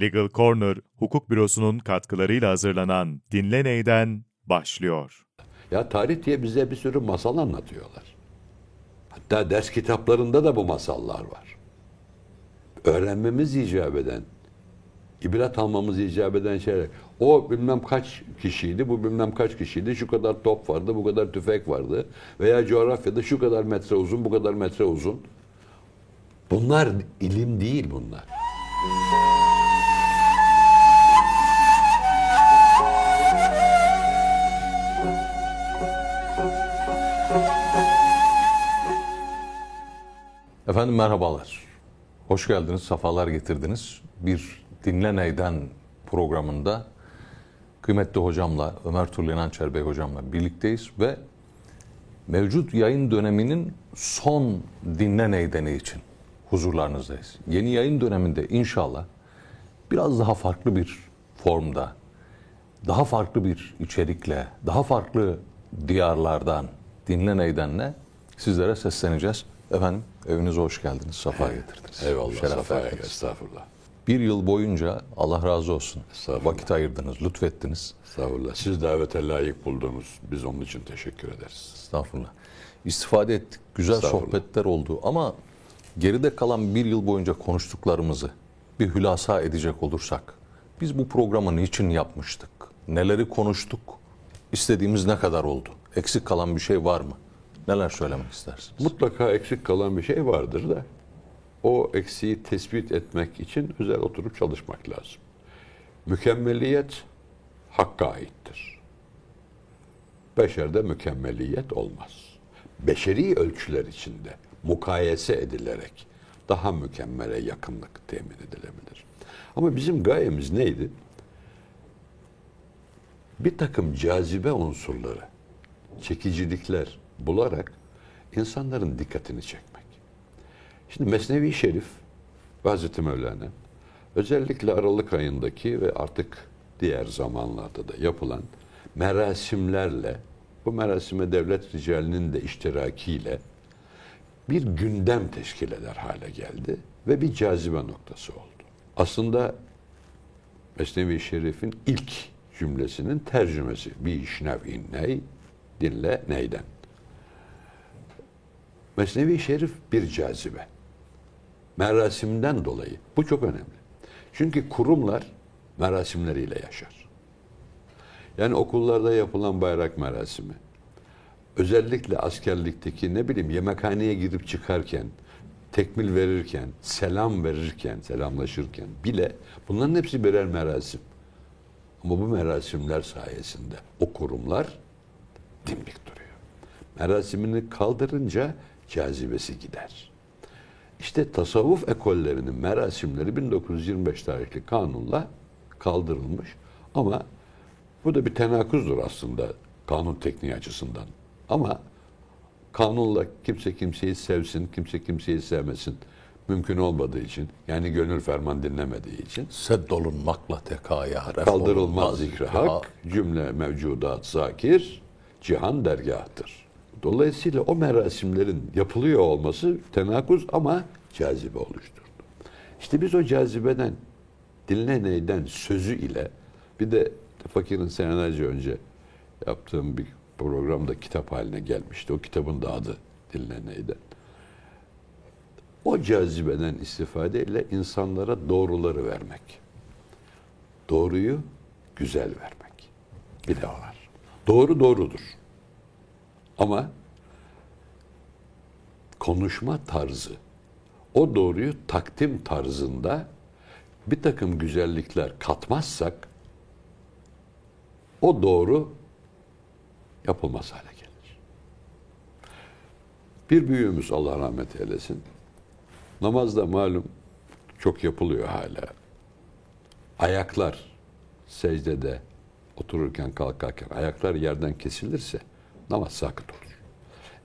Legal Corner, hukuk bürosunun katkılarıyla hazırlanan Dinle Ney'den başlıyor. Ya tarih diye bize bir sürü masal anlatıyorlar. Hatta ders kitaplarında da bu masallar var. Öğrenmemiz icap eden, ibret almamız icap eden şeyler. O bilmem kaç kişiydi, bu bilmem kaç kişiydi, şu kadar top vardı, bu kadar tüfek vardı. Veya coğrafyada şu kadar metre uzun, bu kadar metre uzun. Bunlar ilim değil bunlar. Efendim merhabalar. Hoş geldiniz, safalar getirdiniz. Bir Dinle Ney'den programında kıymetli hocamla, Ömer Turlen Hançer Bey hocamla birlikteyiz ve mevcut yayın döneminin son Dinle Ney'deni için huzurlarınızdayız. Yeni yayın döneminde inşallah biraz daha farklı bir formda, daha farklı bir içerikle, daha farklı diyarlardan, Dinle Ney'denle sizlere sesleneceğiz. Efendim evinize hoş geldiniz, safa getirdiniz. Eyvallah, Şeref verdiniz. gel, estağfurullah. Bir yıl boyunca Allah razı olsun vakit ayırdınız, lütfettiniz. Estağfurullah. Siz davete layık buldunuz. Biz onun için teşekkür ederiz. Estağfurullah. İstifade ettik, güzel sohbetler oldu ama geride kalan bir yıl boyunca konuştuklarımızı bir hülasa edecek olursak, biz bu programı niçin yapmıştık? Neleri konuştuk? İstediğimiz ne kadar oldu? Eksik kalan bir şey var mı? Neler söylemek istersiniz? Mutlaka eksik kalan bir şey vardır da o eksiği tespit etmek için özel oturup çalışmak lazım. Mükemmeliyet hakka aittir. Beşerde mükemmeliyet olmaz. Beşeri ölçüler içinde mukayese edilerek daha mükemmele yakınlık temin edilebilir. Ama bizim gayemiz neydi? Bir takım cazibe unsurları, çekicilikler bularak insanların dikkatini çekmek. Şimdi Mesnevi Şerif ve Hazreti Mevlana özellikle Aralık ayındaki ve artık diğer zamanlarda da yapılan merasimlerle bu merasime devlet ricalinin de iştirakiyle bir gündem teşkil eder hale geldi ve bir cazibe noktası oldu. Aslında Mesnevi Şerif'in ilk cümlesinin tercümesi. Bir işnev ney, dinle neyden. Mesnevi Şerif bir cazibe. Merasimden dolayı. Bu çok önemli. Çünkü kurumlar merasimleriyle yaşar. Yani okullarda yapılan bayrak merasimi, özellikle askerlikteki ne bileyim yemekhaneye girip çıkarken, tekmil verirken, selam verirken, selamlaşırken bile bunların hepsi birer merasim. Ama bu merasimler sayesinde o kurumlar dimdik duruyor. Merasimini kaldırınca cazibesi gider. İşte tasavvuf ekollerinin merasimleri 1925 tarihli kanunla kaldırılmış ama bu da bir tenakuzdur aslında kanun tekniği açısından. Ama kanunla kimse kimseyi sevsin, kimse kimseyi sevmesin mümkün olmadığı için yani gönül ferman dinlemediği için Seddolunmakla tekaya, kaldırılmaz zikri hak, cümle mevcudat zakir, cihan dergahtır. Dolayısıyla o merasimlerin yapılıyor olması tenakuz ama cazibe oluşturdu. İşte biz o cazibeden, dinle neyden sözü ile bir de fakirin senelerce önce yaptığım bir programda kitap haline gelmişti. O kitabın da adı dinle neyden. O cazibeden istifadeyle insanlara doğruları vermek. Doğruyu güzel vermek. Bir de var. Doğru doğrudur. Ama konuşma tarzı, o doğruyu takdim tarzında bir takım güzellikler katmazsak o doğru yapılmaz hale gelir. Bir büyüğümüz Allah rahmet eylesin. Namazda malum çok yapılıyor hala. Ayaklar secdede otururken kalkarken ayaklar yerden kesilirse namaz sakıt olur.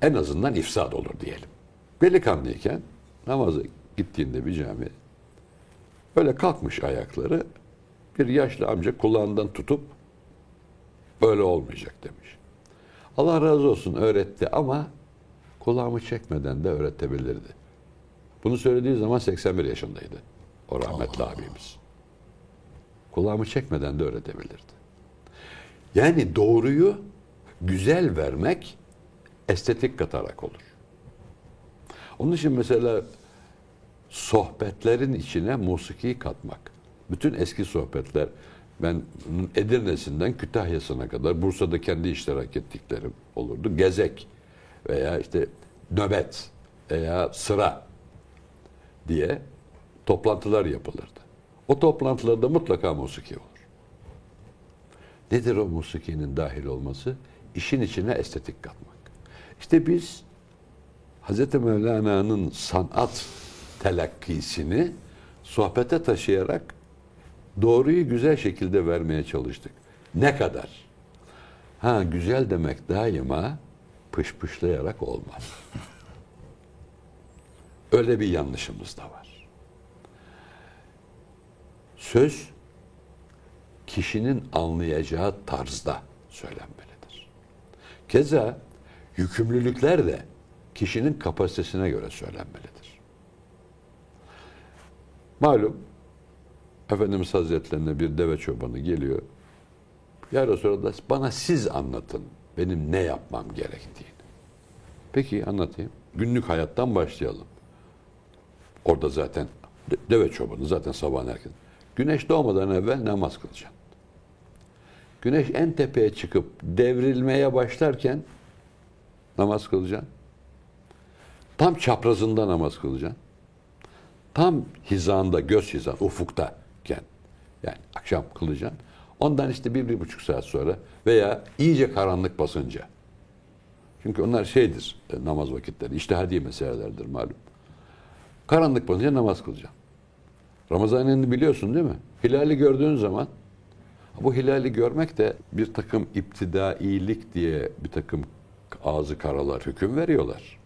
En azından ifsad olur diyelim. Delikanlıyken namaza gittiğinde bir cami öyle kalkmış ayakları bir yaşlı amca kulağından tutup böyle olmayacak demiş. Allah razı olsun öğretti ama kulağımı çekmeden de öğretebilirdi. Bunu söylediği zaman 81 yaşındaydı. O rahmetli abimiz. kulağımı çekmeden de öğretebilirdi. Yani doğruyu güzel vermek estetik katarak olur. Onun için mesela sohbetlerin içine musiki katmak. Bütün eski sohbetler ben Edirne'sinden Kütahya'sına kadar Bursa'da kendi iştirak ettiklerim olurdu. Gezek veya işte nöbet veya sıra diye toplantılar yapılırdı. O toplantılarda mutlaka musiki olur. Nedir o musikinin dahil olması? İşin içine estetik katmak. İşte biz Hz. Mevlana'nın sanat telakkisini sohbete taşıyarak doğruyu güzel şekilde vermeye çalıştık. Ne kadar? Ha güzel demek daima pışpışlayarak olmaz. Öyle bir yanlışımız da var. Söz kişinin anlayacağı tarzda söylenmelidir. Keza yükümlülükler de kişinin kapasitesine göre söylenmelidir. Malum Efendimiz Hazretlerine bir deve çobanı geliyor. Ya Resulallah bana siz anlatın benim ne yapmam gerektiğini. Peki anlatayım. Günlük hayattan başlayalım. Orada zaten de- deve çobanı zaten sabahın erken. Güneş doğmadan evvel namaz kılacaksın. Güneş en tepeye çıkıp devrilmeye başlarken namaz kılacaksın. Tam çaprazında namaz kılacaksın. Tam hizanda, göz hizan, ufuktayken yani akşam kılacaksın. Ondan işte bir, bir buçuk saat sonra veya iyice karanlık basınca. Çünkü onlar şeydir e, namaz vakitleri, iştihadi meselelerdir malum. Karanlık basınca namaz kılacaksın. Ramazan ayını biliyorsun değil mi? Hilali gördüğün zaman bu hilali görmek de bir takım iptidailik diye bir takım ağzı karalar hüküm veriyorlar.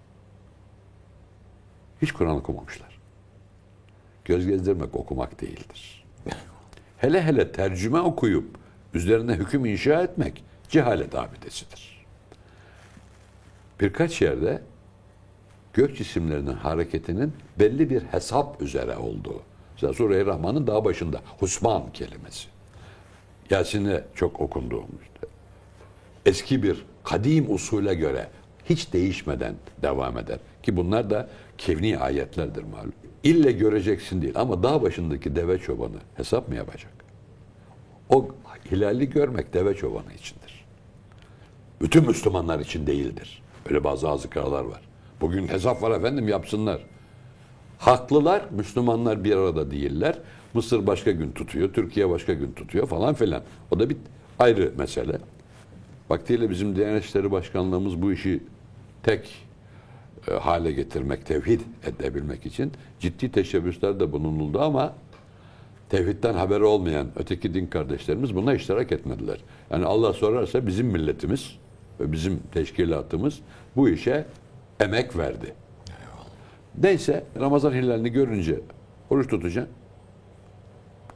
Hiç Kur'an okumamışlar. Göz gezdirmek okumak değildir. Hele hele tercüme okuyup üzerine hüküm inşa etmek cehalet abidesidir. Birkaç yerde gök cisimlerinin hareketinin belli bir hesap üzere olduğu. Mesela Sure-i Rahman'ın daha başında husman kelimesi. Yasin'e çok okunduğum işte. Eski bir kadim usule göre hiç değişmeden devam eder. Ki bunlar da kevni ayetlerdir malum. İlle göreceksin değil ama dağ başındaki deve çobanı hesap mı yapacak? O hilali görmek deve çobanı içindir. Bütün Müslümanlar için değildir. Öyle bazı azıkralar var. Bugün hesap var efendim yapsınlar. Haklılar, Müslümanlar bir arada değiller. Mısır başka gün tutuyor, Türkiye başka gün tutuyor falan filan. O da bir ayrı mesele. Vaktiyle bizim Diyanet İşleri Başkanlığımız bu işi tek e, hale getirmek, tevhid edebilmek için ciddi teşebbüslerde bulunuldu ama tevhidden haberi olmayan öteki din kardeşlerimiz buna iştirak etmediler. Yani Allah sorarsa bizim milletimiz ve bizim teşkilatımız bu işe emek verdi. Neyse Ramazan hilalini görünce oruç tutacaksın.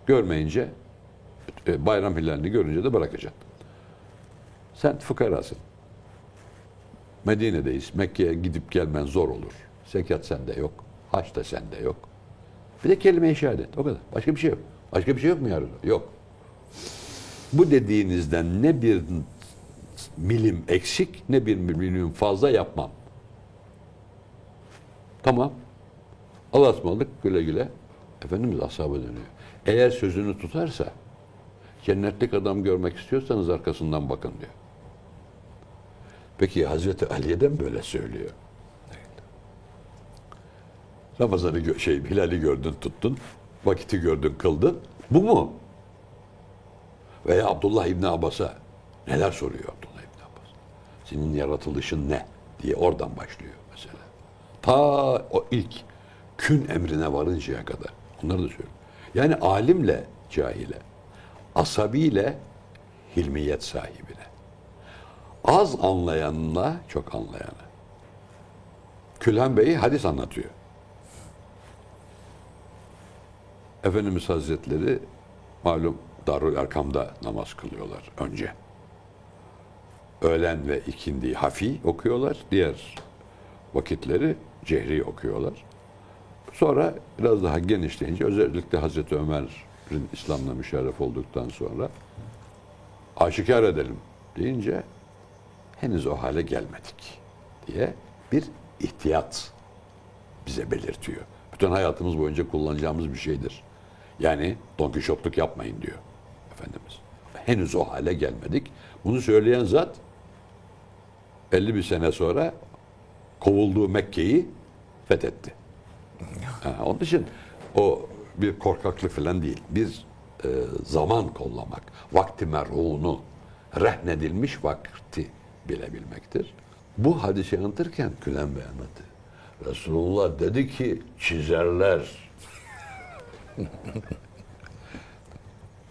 Görmeyince e, bayram hilalini görünce de bırakacaksın. Sen fıkarasın. Medine'deyiz. Mekke'ye gidip gelmen zor olur. Zekat sende yok. Haç da sende yok. Bir de kelime-i şehadet. O kadar. Başka bir şey yok. Başka bir şey yok mu yarın? Yok. Bu dediğinizden ne bir milim eksik ne bir milim fazla yapmam. Tamam. Allah'a ısmarladık güle güle. Efendimiz ashaba dönüyor. Eğer sözünü tutarsa cennetlik adam görmek istiyorsanız arkasından bakın diyor. Peki Hazreti Ali'ye de mi böyle söylüyor? Ramazan'ı şey Hilal'i gördün tuttun, vakiti gördün kıldın. Bu mu? Veya Abdullah İbni Abbas'a neler soruyor Abdullah İbni Abbas? Senin yaratılışın ne? diye oradan başlıyor mesela. Ta o ilk kün emrine varıncaya kadar. Onları da söylüyor. Yani alimle cahile, asabiyle hilmiyet sahibine. Az anlayanla çok anlayana. Külhan Bey hadis anlatıyor. Efendimiz Hazretleri malum Darül Erkam'da namaz kılıyorlar önce. Öğlen ve ikindi hafi okuyorlar. Diğer vakitleri cehri okuyorlar. Sonra biraz daha genişleyince özellikle Hazreti Ömer İslam'la müşerref olduktan sonra aşikar edelim deyince henüz o hale gelmedik diye bir ihtiyat bize belirtiyor. Bütün hayatımız boyunca kullanacağımız bir şeydir. Yani Don Kişotluk yapmayın diyor Efendimiz. Henüz o hale gelmedik. Bunu söyleyen zat 50 bir sene sonra kovulduğu Mekke'yi fethetti. Onun için o bir korkaklık falan değil. Bir e, zaman kollamak, vakti merhunu, rehnedilmiş vakti bilebilmektir. Bu hadisi anlatırken Gülen Bey anlattı. Resulullah dedi ki çizerler.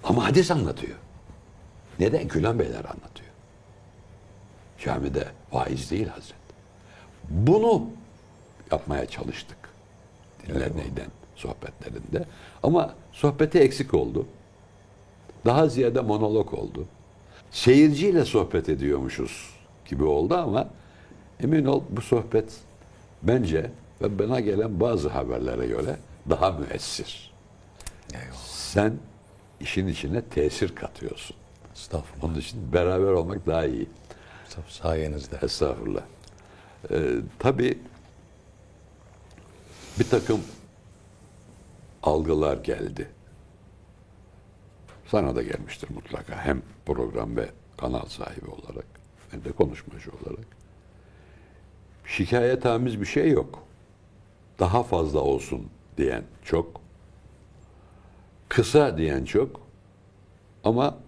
Ama hadis anlatıyor. Neden? Gülen Beyler anlatıyor. Camide vaiz değil Hazret. Bunu yapmaya çalıştık. Dinleneyden sohbetlerinde. Ama sohbeti eksik oldu. Daha ziyade monolog oldu. Seyirciyle sohbet ediyormuşuz gibi oldu ama emin ol bu sohbet bence ve bana gelen bazı haberlere göre daha müessir. Sen işin içine tesir katıyorsun. Estağfurullah. Onun için beraber olmak daha iyi. Sayenizde. Estağfurullah. Ee, tabii bir takım algılar geldi. Sana da gelmiştir mutlaka. Hem program ve kanal sahibi olarak hem de konuşmacı olarak. Şikayetamiz bir şey yok. Daha fazla olsun diyen çok. Kısa diyen çok. Ama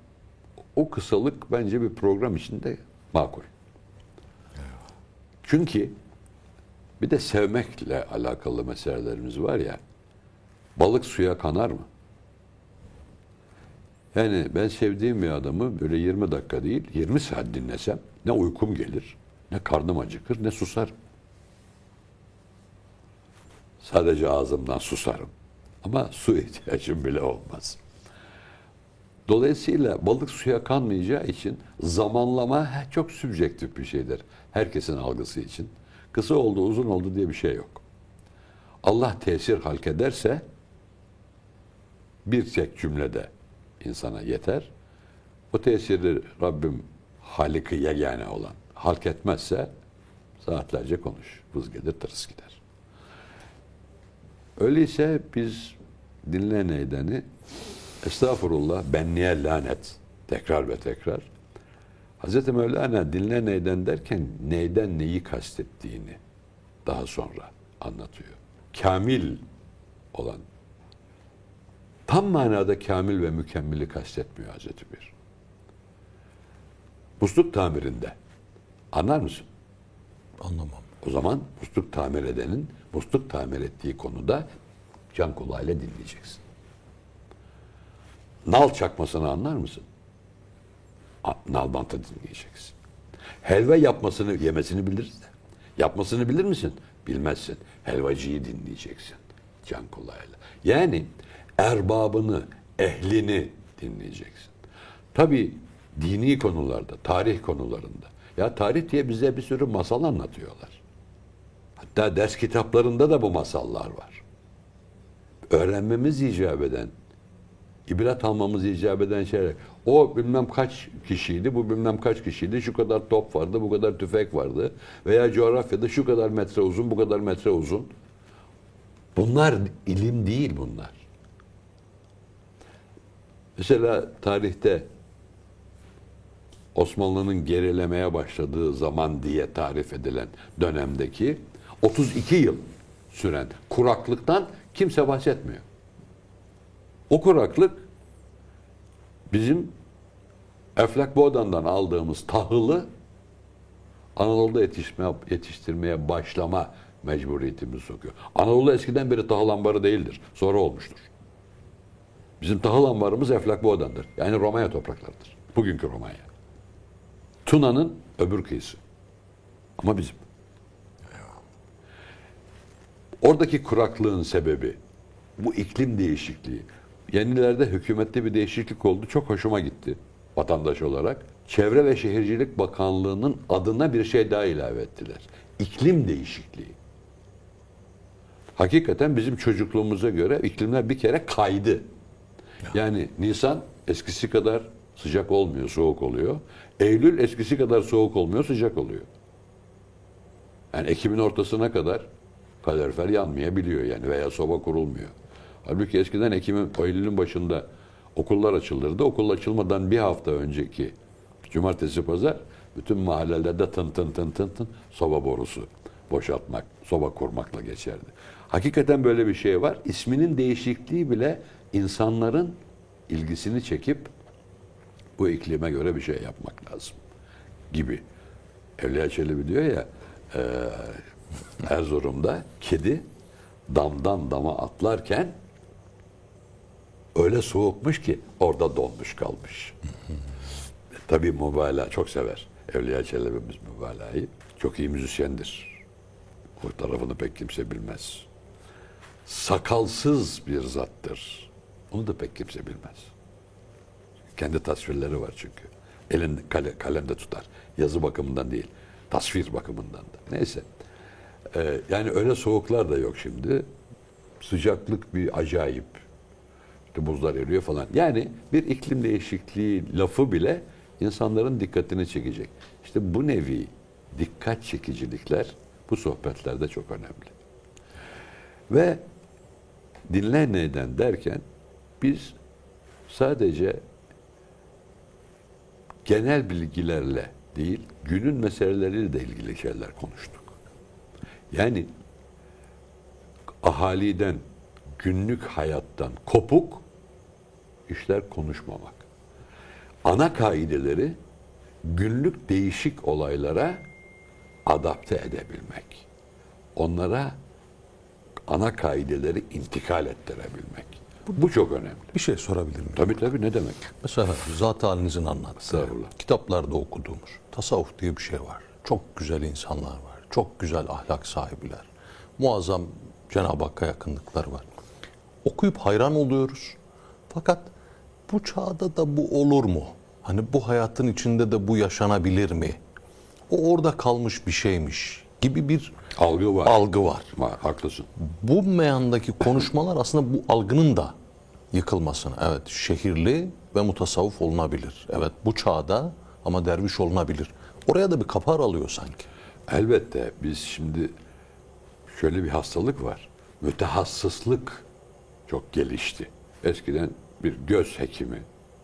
o kısalık bence bir program içinde makul. Çünkü bir de sevmekle alakalı meselelerimiz var ya. Balık suya kanar mı? Yani ben sevdiğim bir adamı böyle 20 dakika değil 20 saat dinlesem ne uykum gelir, ne karnım acıkır, ne susarım. Sadece ağzımdan susarım. Ama su ihtiyacım bile olmaz. Dolayısıyla balık suya kanmayacağı için zamanlama çok sübjektif bir şeydir. Herkesin algısı için. Kısa oldu, uzun oldu diye bir şey yok. Allah tesir halk ederse bir tek cümlede insana yeter. O tesiri Rabbim Halik-i yegane olan halk etmezse saatlerce konuş. Vız gelir tırıs gider. Öyleyse biz dinleyen eydeni estağfurullah benliğe lanet tekrar ve tekrar. Hz. Mevlana dinle neyden derken neyden neyi kastettiğini daha sonra anlatıyor. Kamil olan tam manada kamil ve mükemmeli kastetmiyor Hazreti Bir. Musluk tamirinde anlar mısın? Anlamam. O zaman musluk tamir edenin musluk tamir ettiği konuda can kulağıyla dinleyeceksin. Nal çakmasını anlar mısın? A- Nalbantı dinleyeceksin. Helva yapmasını, yemesini biliriz de. Yapmasını bilir misin? Bilmezsin. Helvacıyı dinleyeceksin. Can kulağıyla. Yani erbabını, ehlini dinleyeceksin. Tabii dini konularda, tarih konularında. Ya tarih diye bize bir sürü masal anlatıyorlar. Hatta ders kitaplarında da bu masallar var. Öğrenmemiz icap eden, ibret almamız icap eden şeyler. O bilmem kaç kişiydi, bu bilmem kaç kişiydi, şu kadar top vardı, bu kadar tüfek vardı. Veya coğrafyada şu kadar metre uzun, bu kadar metre uzun. Bunlar ilim değil bunlar. Mesela tarihte Osmanlı'nın gerilemeye başladığı zaman diye tarif edilen dönemdeki 32 yıl süren kuraklıktan kimse bahsetmiyor. O kuraklık bizim Eflak Boğdan'dan aldığımız tahılı Anadolu'da yetişme, yetiştirmeye başlama mecburiyetimizi sokuyor. Anadolu eskiden beri tahıl ambarı değildir. Sonra olmuştur. Bizim tahıl ambarımız Eflak Boğdan'dır. Yani Romanya topraklarıdır. Bugünkü Romanya. Tuna'nın öbür kıyısı. Ama bizim. Oradaki kuraklığın sebebi bu iklim değişikliği. Yenilerde hükümette bir değişiklik oldu. Çok hoşuma gitti vatandaş olarak. Çevre ve Şehircilik Bakanlığı'nın adına bir şey daha ilave ettiler. İklim değişikliği. Hakikaten bizim çocukluğumuza göre iklimler bir kere kaydı. Yani Nisan eskisi kadar sıcak olmuyor, soğuk oluyor. Eylül eskisi kadar soğuk olmuyor, sıcak oluyor. Yani Ekim'in ortasına kadar kalorifer yanmayabiliyor yani veya soba kurulmuyor. Halbuki eskiden Ekim'in, Eylül'ün başında okullar açılırdı. Okul açılmadan bir hafta önceki cumartesi pazar bütün mahallelerde tın tın tın tın tın soba borusu boşaltmak, soba kurmakla geçerdi. Hakikaten böyle bir şey var. İsminin değişikliği bile insanların ilgisini çekip bu iklime göre bir şey yapmak lazım gibi. Evliya Çelebi diyor ya e, Erzurum'da kedi damdan dama atlarken öyle soğukmuş ki orada donmuş kalmış. Tabii mübalağa çok sever. Evliya Çelebi'miz mübalağayı. Çok iyi müzisyendir. O tarafını pek kimse bilmez. Sakalsız bir zattır. Onu da pek kimse bilmez. Kendi tasvirleri var çünkü. Elinde kale, kalemde tutar. Yazı bakımından değil. Tasvir bakımından da. Neyse. Ee, yani öyle soğuklar da yok şimdi. Sıcaklık bir acayip. İşte buzlar eriyor falan. Yani bir iklim değişikliği lafı bile insanların dikkatini çekecek. İşte bu nevi dikkat çekicilikler bu sohbetlerde çok önemli. Ve dinle neden derken biz sadece genel bilgilerle değil, günün meseleleriyle de ilgili şeyler konuştuk. Yani ahaliden, günlük hayattan kopuk işler konuşmamak. Ana kaideleri günlük değişik olaylara adapte edebilmek. Onlara ana kaideleri intikal ettirebilmek. Bu çok önemli. Bir şey sorabilir miyim? Tabii tabii ne demek? Mesela zat halinizin anlattığı, kitaplarda okuduğumuz tasavvuf diye bir şey var. Çok güzel insanlar var. Çok güzel ahlak sahibiler. Muazzam Cenab-ı Hakk'a yakınlıkları var. Okuyup hayran oluyoruz. Fakat bu çağda da bu olur mu? Hani bu hayatın içinde de bu yaşanabilir mi? O orada kalmış bir şeymiş gibi bir Algı var. algı var. Var, haklısın. Bu meyandaki konuşmalar aslında bu algının da yıkılmasını. Evet şehirli ve mutasavvuf olunabilir. Evet bu çağda ama derviş olunabilir. Oraya da bir kapar alıyor sanki. Elbette biz şimdi şöyle bir hastalık var. Mütehassıslık çok gelişti. Eskiden bir göz hekimi,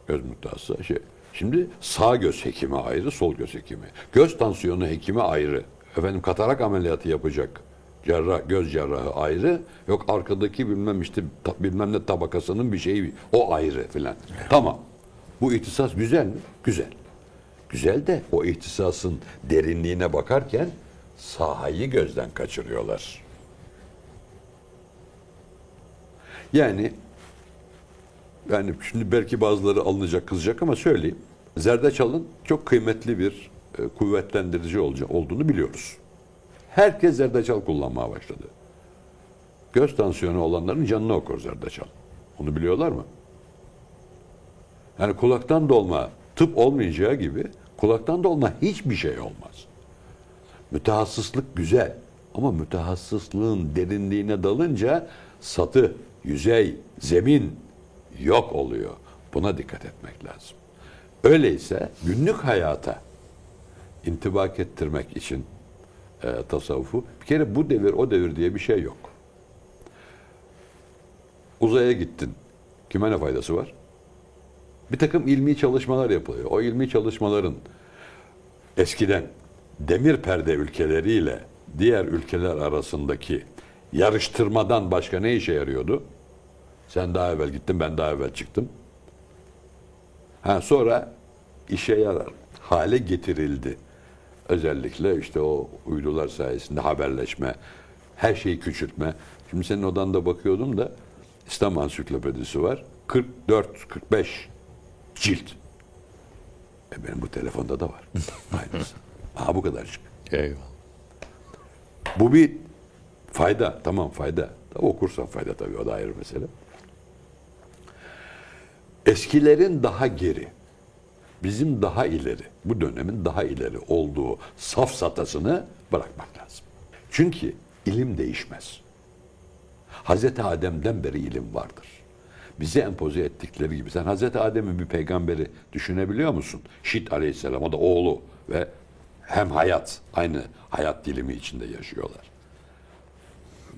göz mütehassısı şey. Şimdi sağ göz hekimi ayrı, sol göz hekimi. Göz tansiyonu hekimi ayrı. Efendim katarak ameliyatı yapacak cerrah, göz cerrahı ayrı. Yok arkadaki bilmem işte ta- bilmem ne tabakasının bir şeyi o ayrı filan. Tamam. Bu ihtisas güzel mi? Güzel. Güzel de o ihtisasın derinliğine bakarken sahayı gözden kaçırıyorlar. Yani yani şimdi belki bazıları alınacak kızacak ama söyleyeyim. Zerdeçal'ın çok kıymetli bir e, kuvvetlendirici olca- olduğunu biliyoruz. Herkes zerdeçal kullanmaya başladı. Göz tansiyonu olanların canını okur zerdeçal. Onu biliyorlar mı? Yani kulaktan dolma tıp olmayacağı gibi kulaktan dolma hiçbir şey olmaz. Mütehassıslık güzel ama mütehassıslığın derinliğine dalınca satı, yüzey, zemin yok oluyor. Buna dikkat etmek lazım. Öyleyse günlük hayata intibak ettirmek için e, tasavvufu bir kere bu devir o devir diye bir şey yok. Uzaya gittin. Kime ne faydası var? Bir takım ilmi çalışmalar yapılıyor. O ilmi çalışmaların eskiden demir perde ülkeleriyle diğer ülkeler arasındaki yarıştırmadan başka ne işe yarıyordu? Sen daha evvel gittin, ben daha evvel çıktım. Ha sonra işe yarar hale getirildi. Özellikle işte o uydular sayesinde haberleşme, her şeyi küçültme. Şimdi senin odanda bakıyordum da İslam Ansiklopedisi var. 44 45 cilt. E benim bu telefonda da var. Aynısı. Aha bu kadarcık. Eyvallah. Bu bir fayda. Tamam fayda. Tabii okursan fayda tabii o da ayrı mesele. Eskilerin daha geri, bizim daha ileri, bu dönemin daha ileri olduğu safsatasını bırakmak lazım. Çünkü ilim değişmez. Hazreti Adem'den beri ilim vardır. bize empoze ettikleri gibi. Sen Hazreti Adem'in bir peygamberi düşünebiliyor musun? Şit aleyhisselam o da oğlu ve hem hayat, aynı hayat dilimi içinde yaşıyorlar.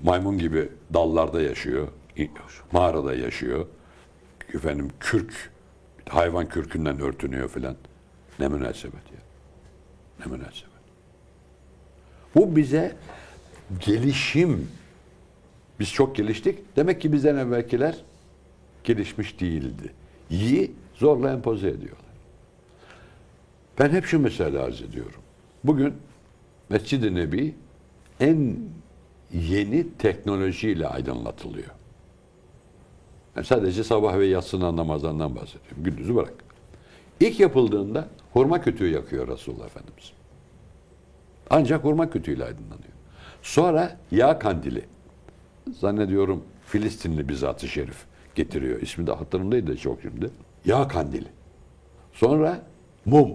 Maymun gibi dallarda yaşıyor, mağarada yaşıyor. Efendim kürk, hayvan kürkünden örtünüyor filan. Ne münasebet ya. Ne münasebet. Bu bize gelişim. Biz çok geliştik. Demek ki bizden evvelkiler gelişmiş değildi. Yi zorla empoze ediyorlar. Ben hep şu mesele arz ediyorum. Bugün Mescid-i Nebi en yeni teknolojiyle aydınlatılıyor. Ben sadece sabah ve yatsının namazlarından bahsediyorum. Gündüzü bırak. İlk yapıldığında hurma kütüğü yakıyor Resulullah Efendimiz. Ancak hurma kütüğüyle aydınlanıyor. Sonra yağ kandili. Zannediyorum Filistinli bir zat-ı şerif getiriyor. İsmi de hatırımdaydı çok şimdi. Yağ kandili. Sonra mum.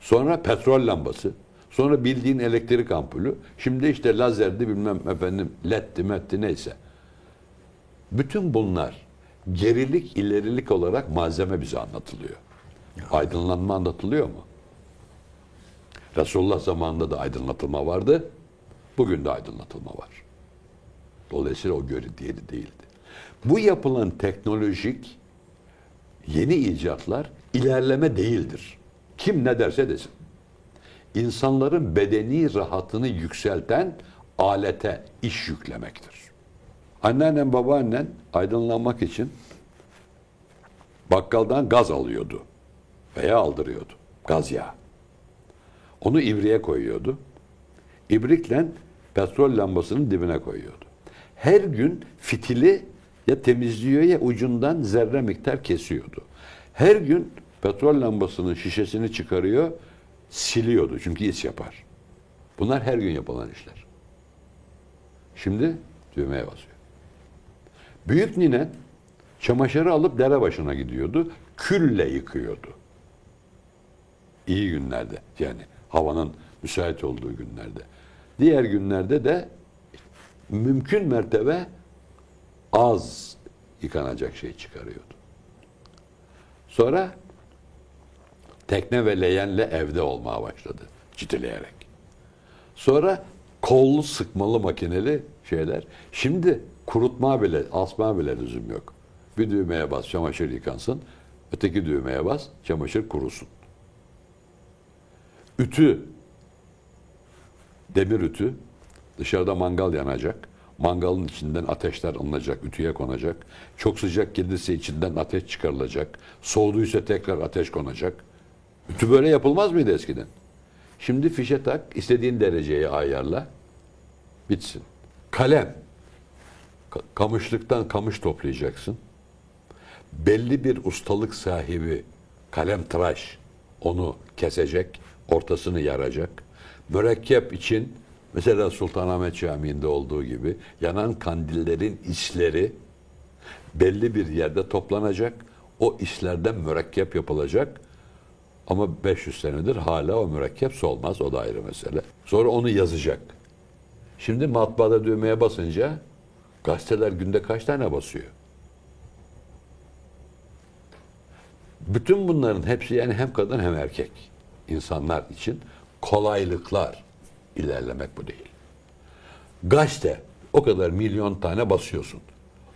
Sonra petrol lambası. Sonra bildiğin elektrik ampulü. Şimdi işte lazerdi bilmem efendim leddi metti neyse. Bütün bunlar gerilik ilerilik olarak malzeme bize anlatılıyor. Aydınlanma anlatılıyor mu? Resulullah zamanında da aydınlatılma vardı. Bugün de aydınlatılma var. Dolayısıyla o göre diğeri değildi. Bu yapılan teknolojik yeni icatlar ilerleme değildir. Kim ne derse desin. İnsanların bedeni rahatını yükselten alete iş yüklemektir. Anneannen babaannen aydınlanmak için bakkaldan gaz alıyordu veya aldırıyordu. Gaz yağı. Onu ibriğe koyuyordu. İbrikle petrol lambasının dibine koyuyordu. Her gün fitili ya temizliyor ya ucundan zerre miktar kesiyordu. Her gün petrol lambasının şişesini çıkarıyor, siliyordu çünkü is yapar. Bunlar her gün yapılan işler. Şimdi düğmeye basıyor. Büyük nine çamaşırı alıp dere başına gidiyordu. Külle yıkıyordu. İyi günlerde yani havanın müsait olduğu günlerde. Diğer günlerde de mümkün mertebe az yıkanacak şey çıkarıyordu. Sonra tekne ve leğenle evde olmaya başladı citileyerek. Sonra kollu sıkmalı makineli şeyler. Şimdi kurutma bile, asma bile lüzum yok. Bir düğmeye bas, çamaşır yıkansın. Öteki düğmeye bas, çamaşır kurusun. Ütü, demir ütü, dışarıda mangal yanacak. Mangalın içinden ateşler alınacak, ütüye konacak. Çok sıcak gelirse içinden ateş çıkarılacak. Soğuduysa tekrar ateş konacak. Ütü böyle yapılmaz mıydı eskiden? Şimdi fişe tak, istediğin dereceye ayarla. Bitsin. Kalem. Ka- Kamışlıktan kamış toplayacaksın. Belli bir ustalık sahibi kalem tıraş onu kesecek, ortasını yaracak. Mürekkep için mesela Sultanahmet Camii'nde olduğu gibi yanan kandillerin isleri belli bir yerde toplanacak. O islerden mürekkep yapılacak. Ama 500 senedir hala o mürekkep solmaz. O da ayrı mesele. Sonra onu yazacak. Şimdi matbaada düğmeye basınca gazeteler günde kaç tane basıyor? Bütün bunların hepsi yani hem kadın hem erkek insanlar için kolaylıklar. İlerlemek bu değil. Gazete o kadar milyon tane basıyorsun.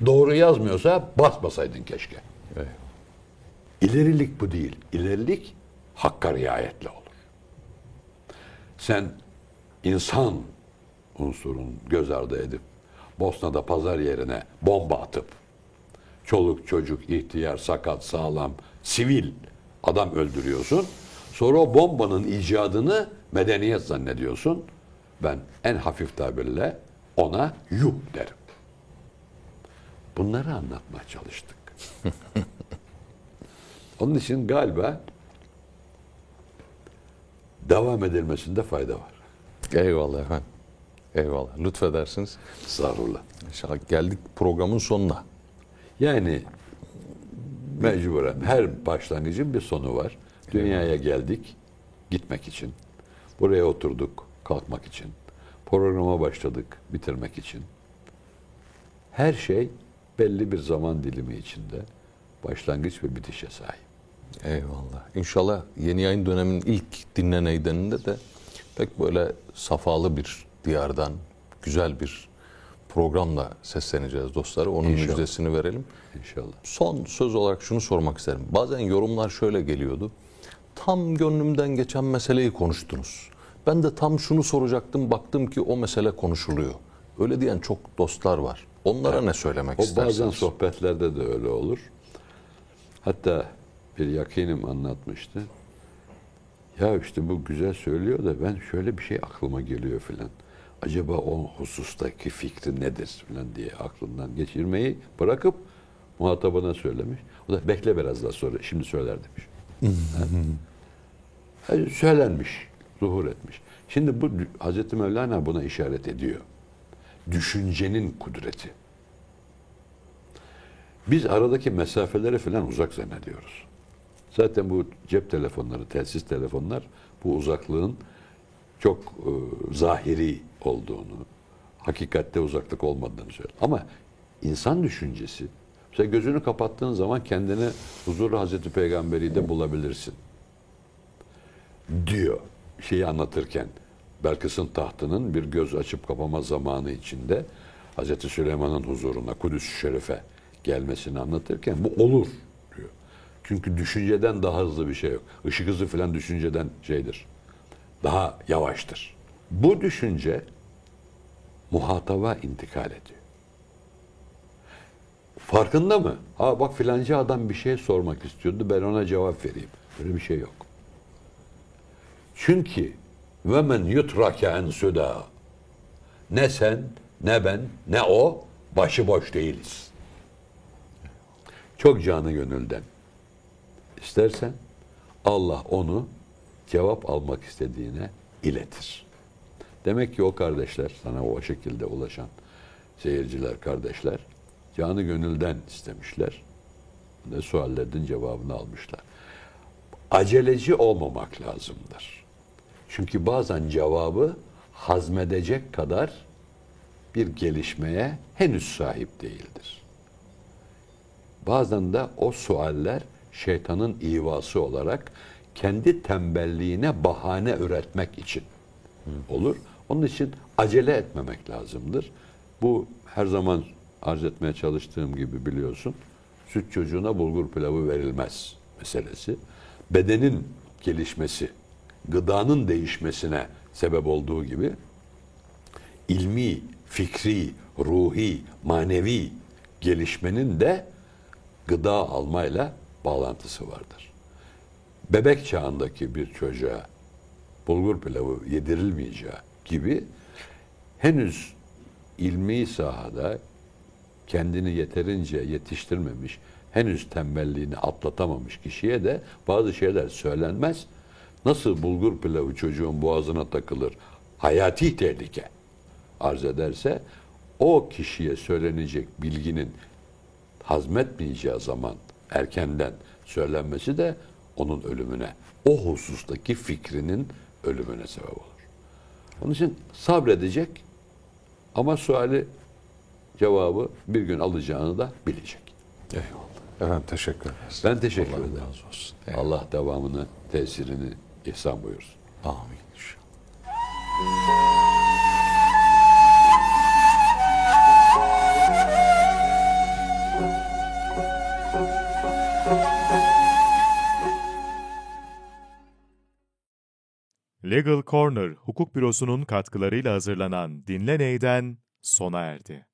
Doğru yazmıyorsa basmasaydın keşke. Evet. İlerilik bu değil. İlerilik hakka riayetle olur. Sen insan unsurun göz ardı edip Bosna'da pazar yerine bomba atıp çoluk çocuk ihtiyar sakat sağlam sivil adam öldürüyorsun. Sonra o bombanın icadını medeniyet zannediyorsun. Ben en hafif tabirle ona yuh derim. Bunları anlatmaya çalıştık. Onun için galiba devam edilmesinde fayda var. Eyvallah efendim. Eyvallah. Lütfedersiniz. Estağfurullah. İnşallah geldik programın sonuna. Yani mecburen her başlangıcın bir sonu var. Dünyaya geldik gitmek için. Buraya oturduk kalkmak için. Programa başladık bitirmek için. Her şey belli bir zaman dilimi içinde başlangıç ve bitişe sahip. Eyvallah. İnşallah yeni yayın döneminin ilk dinleneydeninde de pek böyle safalı bir diyardan güzel bir programla sesleneceğiz dostları. Onun İnşallah. müjdesini verelim. İnşallah. Son söz olarak şunu sormak isterim. Bazen yorumlar şöyle geliyordu. Tam gönlümden geçen meseleyi konuştunuz. Ben de tam şunu soracaktım. Baktım ki o mesele konuşuluyor. Öyle diyen çok dostlar var. Onlara ne söylemek O istersiniz? bazen sohbetlerde de öyle olur. Hatta bir yakinim anlatmıştı. Ya işte bu güzel söylüyor da ben şöyle bir şey aklıma geliyor filan. Acaba o husustaki fikri nedir filan diye aklından geçirmeyi bırakıp muhatabına söylemiş. O da bekle biraz daha sonra şimdi söyler demiş. Ha, Söylenmiş, zuhur etmiş. Şimdi bu Hazreti Mevlana buna işaret ediyor. Düşüncenin kudreti. Biz aradaki mesafeleri falan uzak zannediyoruz. Zaten bu cep telefonları, telsiz telefonlar bu uzaklığın çok e, zahiri olduğunu, hakikatte uzaklık olmadığını söylüyor. Ama insan düşüncesi, mesela gözünü kapattığın zaman kendini huzurlu Hazreti Peygamberi de bulabilirsin. Diyor şeyi anlatırken. Belkıs'ın tahtının bir göz açıp kapama zamanı içinde Hazreti Süleyman'ın huzuruna, Kudüs-ü Şerif'e gelmesini anlatırken bu olur diyor. Çünkü düşünceden daha hızlı bir şey yok. Işık hızı falan düşünceden şeydir. Daha yavaştır. Bu düşünce muhataba intikal ediyor. Farkında mı? Ha bak filancı adam bir şey sormak istiyordu ben ona cevap vereyim. Böyle bir şey yok. Çünkü ve men yutrake en suda ne sen ne ben ne o başıboş değiliz. Çok canı gönülden istersen Allah onu cevap almak istediğine iletir. Demek ki o kardeşler sana o şekilde ulaşan seyirciler, kardeşler canı gönülden istemişler. Ve suallerinin cevabını almışlar. Aceleci olmamak lazımdır. Çünkü bazen cevabı hazmedecek kadar bir gelişmeye henüz sahip değildir. Bazen de o sualler şeytanın ivası olarak kendi tembelliğine bahane üretmek için olur. Onun için acele etmemek lazımdır. Bu her zaman arz etmeye çalıştığım gibi biliyorsun. Süt çocuğuna bulgur pilavı verilmez meselesi. Bedenin gelişmesi, gıdanın değişmesine sebep olduğu gibi ilmi, fikri, ruhi, manevi gelişmenin de gıda almayla bağlantısı vardır. Bebek çağındaki bir çocuğa bulgur pilavı yedirilmeyeceği gibi henüz ilmi sahada kendini yeterince yetiştirmemiş, henüz tembelliğini atlatamamış kişiye de bazı şeyler söylenmez. Nasıl bulgur pilavı çocuğun boğazına takılır, hayati tehlike arz ederse o kişiye söylenecek bilginin hazmetmeyeceği zaman erkenden söylenmesi de onun ölümüne, o husustaki fikrinin ölümüne sebep olur. Onun için sabredecek ama suali cevabı bir gün alacağını da bilecek. Eyvallah. Efendim teşekkür ederiz. Ben teşekkür Allah ederim. razı olsun. Eyvallah. Allah devamını, tesirini ihsan buyursun. Amin inşallah. Legal Corner Hukuk Bürosu'nun katkılarıyla hazırlanan Dinle Ney'den sona erdi.